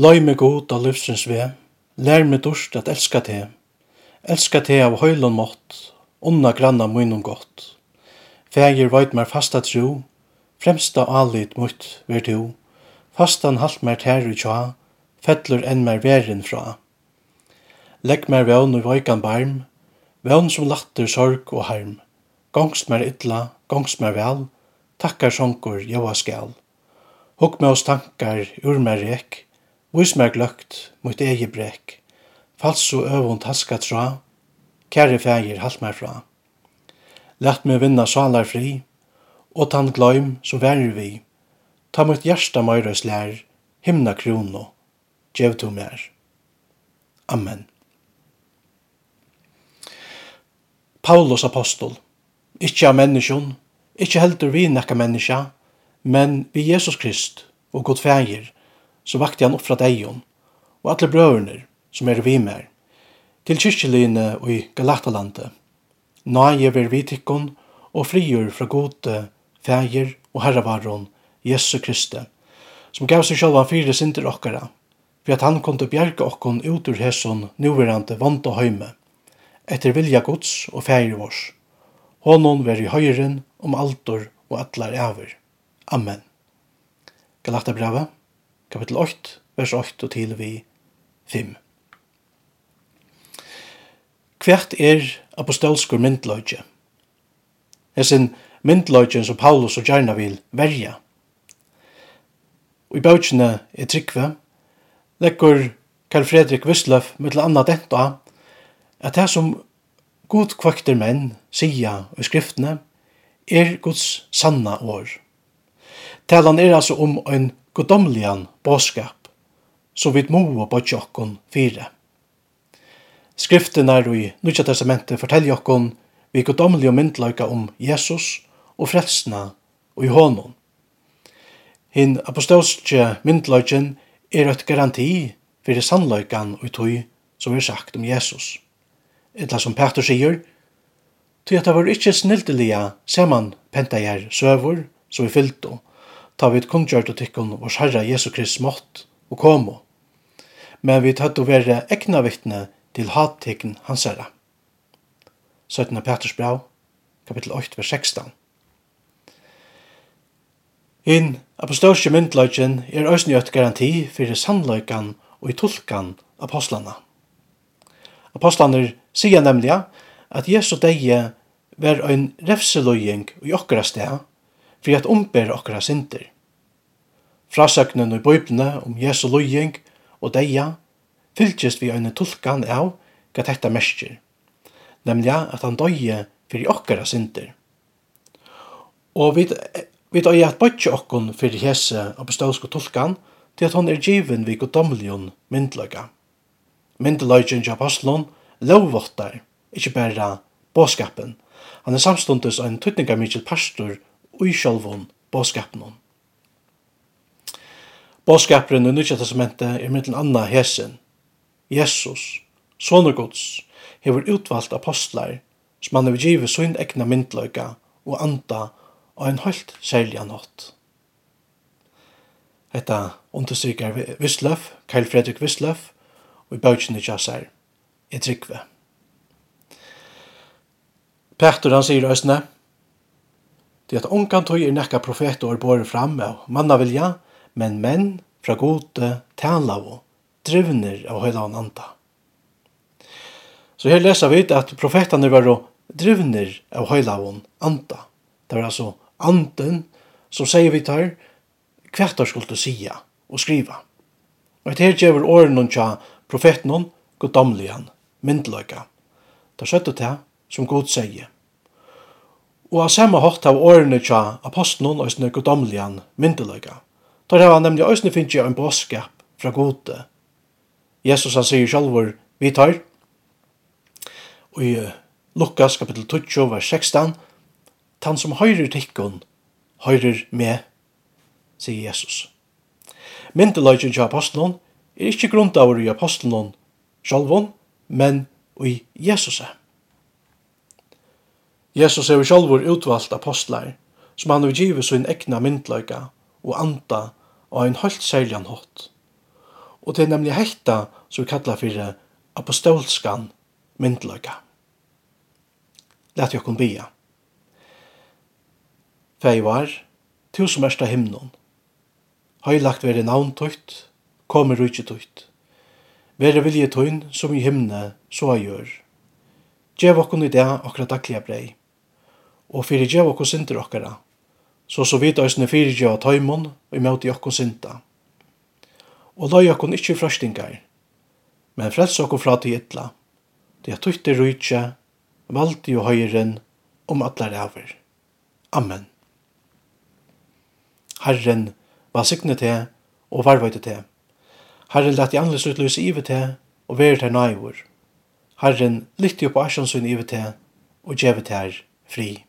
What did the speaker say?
Løy meg god av livsens ve, lær meg dorst at elska te. Elska te av høylon mått, unna granna munnum gott. Fægir veit mer fasta tro, fremsta alit mutt ver du. Fastan halt mer tær i tja, fettlur enn mer verin fra. Legg mer vevn og vøykan barm, vevn som latter sorg og harm. Gongst mer ytla, gongst mer vel, takkar sjonkur, jøa skal. Hugg med oss tankar, ur mer rekk, Vis meg gløkt, mot egi brek, fals og øvund haska tra, kære fægir, halt meg fra. Lætt meg vinna salar fri, og tann gløym som værer vi, ta mot hjersta møyres lær, himna krono, djev to mer. Amen. Paulus apostol, ikkje av menneskjon, ikkje heldur vi nekka menneska, men vi Jesus Krist og god fægir, så vakte han opp fra deion, og alle brøverne som er vi mer, til kyrkjeline og i Galatalandet. Nå er vi vitikkon og frigjør fra gode, fægir og herravaron, Jesu Kristi, som gav seg sjálvan fire sinter okkara, for at han kom til bjerga okkon ut ur hesson nuverande vant og høyme, etter vilja gods og fægir vårs. Honon ver i høyren om altor og atlar æver. Amen. Galata kapitel 8, vers 8 og til vi 5. Hvert er apostolskur myndløyge? Hesin myndløygen som Paulus og Gjerna vil verja. Og i bøkene er tryggve, lekkur Karl Fredrik Wislöf mittel anna denta at det som god kvakter menn sia i skriftene er Guds sanna år. Talan er altså om ein godomlian båskap, som vi må bodja okkon fire. Skriften er i Nudja Testamentet forteller okkon vi godomlig og myndlaika om Jesus og frelsna og i honom. Hinn apostolske myndlauken er et garanti fyrir sannlaukan og tøy som er sagt om Jesus. Etla som Petter sier, tøy at det var ikkje snildelige saman pentajer søvor som vi fyllt ta vid kunngjørt og tykkun vår Herre Jesu Krist mått og komo. Men vi tatt å være egna vittne til hattekn hans herre. 17. Peters brev, kapittel 8, vers 16. In apostolske myndløgjen er òsne gjøtt garanti fyrir sannløykan og i tulkan apostlana. Apostlana sier nemlig at Jesu deie var ein refseløying i okkara steg fyrir at ombere okkara synder. Frasøknen i bøyblene om Jesu løying og deia fylgist vi øyne tulkan av hva dette mersker, nemlig at han døye fyrir okkara synder. Og vi vi døye at bøtje okkon fyrir hese apostolske tulkan til at hon er given vi godomlion myndløyga. Myndløygen til apostlon lovvottar, ikkje berra båskapen. Han er ein en tøtningamikkel pastor i sjálvun båskapnum. Båskapren i Nudja Testamentet er mittel anna hesen. Jesus, sonur Guds, hefur utvalt apostlar som han hefur givet sin egna myndløyga og anda og en høylt særlig nått. Hetta understryker Vissløf, Karl Fredrik Vissløf, og i bøtjen i Jassar, i tryggve. Petter han sier øsne, Det at ongan tog er nekka profetor bore fram av manna vilja, men menn fra gode tala og drivner av høyla og anda. Så her leser vi at profetene var drivner av høyla og anda. Det var altså anden som sier vi tar hvert år skulle sia og skriva. Og et her gjør åren tja profeten hon, goddomligan, myndløyga. Det skjøttet det som god sier. Og av samme hatt av årene tja apostelen og sine godomlian myndeløyga. Der hava nemlig òsne finnst en båskap fra gode. Jesus han sier sjálfur, vi tar, og i Lukas kapitel 12, vers 16, «Tan som høyrer tikkun, høyrer med», sier Jesus. Myndeløygen tja apostelen er ikkje grunnt av i apostelen sjálfun, men i Jesus. Jesus hefur sjálfur utvalt apostlar, som han hefur givet sin egna myndløyga og anda og ein holdt særlian hot. Og det er nemlig hekta som vi kallar fyrir apostolskan myndløyga. Læt jokkun bia. Feivar, tu som ersta himnon, høylagt veri navn tøyt, komi rujtje tøyt. Vere vilje tøyn som i himne så gjør. Gjev okkun i det okra daglige brei og fyrir gjev okkur synder okkara, så så vidt òsne fyrir gjev tøymon og imauti okkur synda. Og løy okkur ikkje frøstingar, men frels okkur fra til ytla, det er tutti rujtje, valdi og høyren, om allar ræver. Amen. Herren, var signe til og varvøyte til. Herren lett i anles utløse ivet til og være til naivor. Herren lytti opp asjonsyn ivet til og djevet her fri.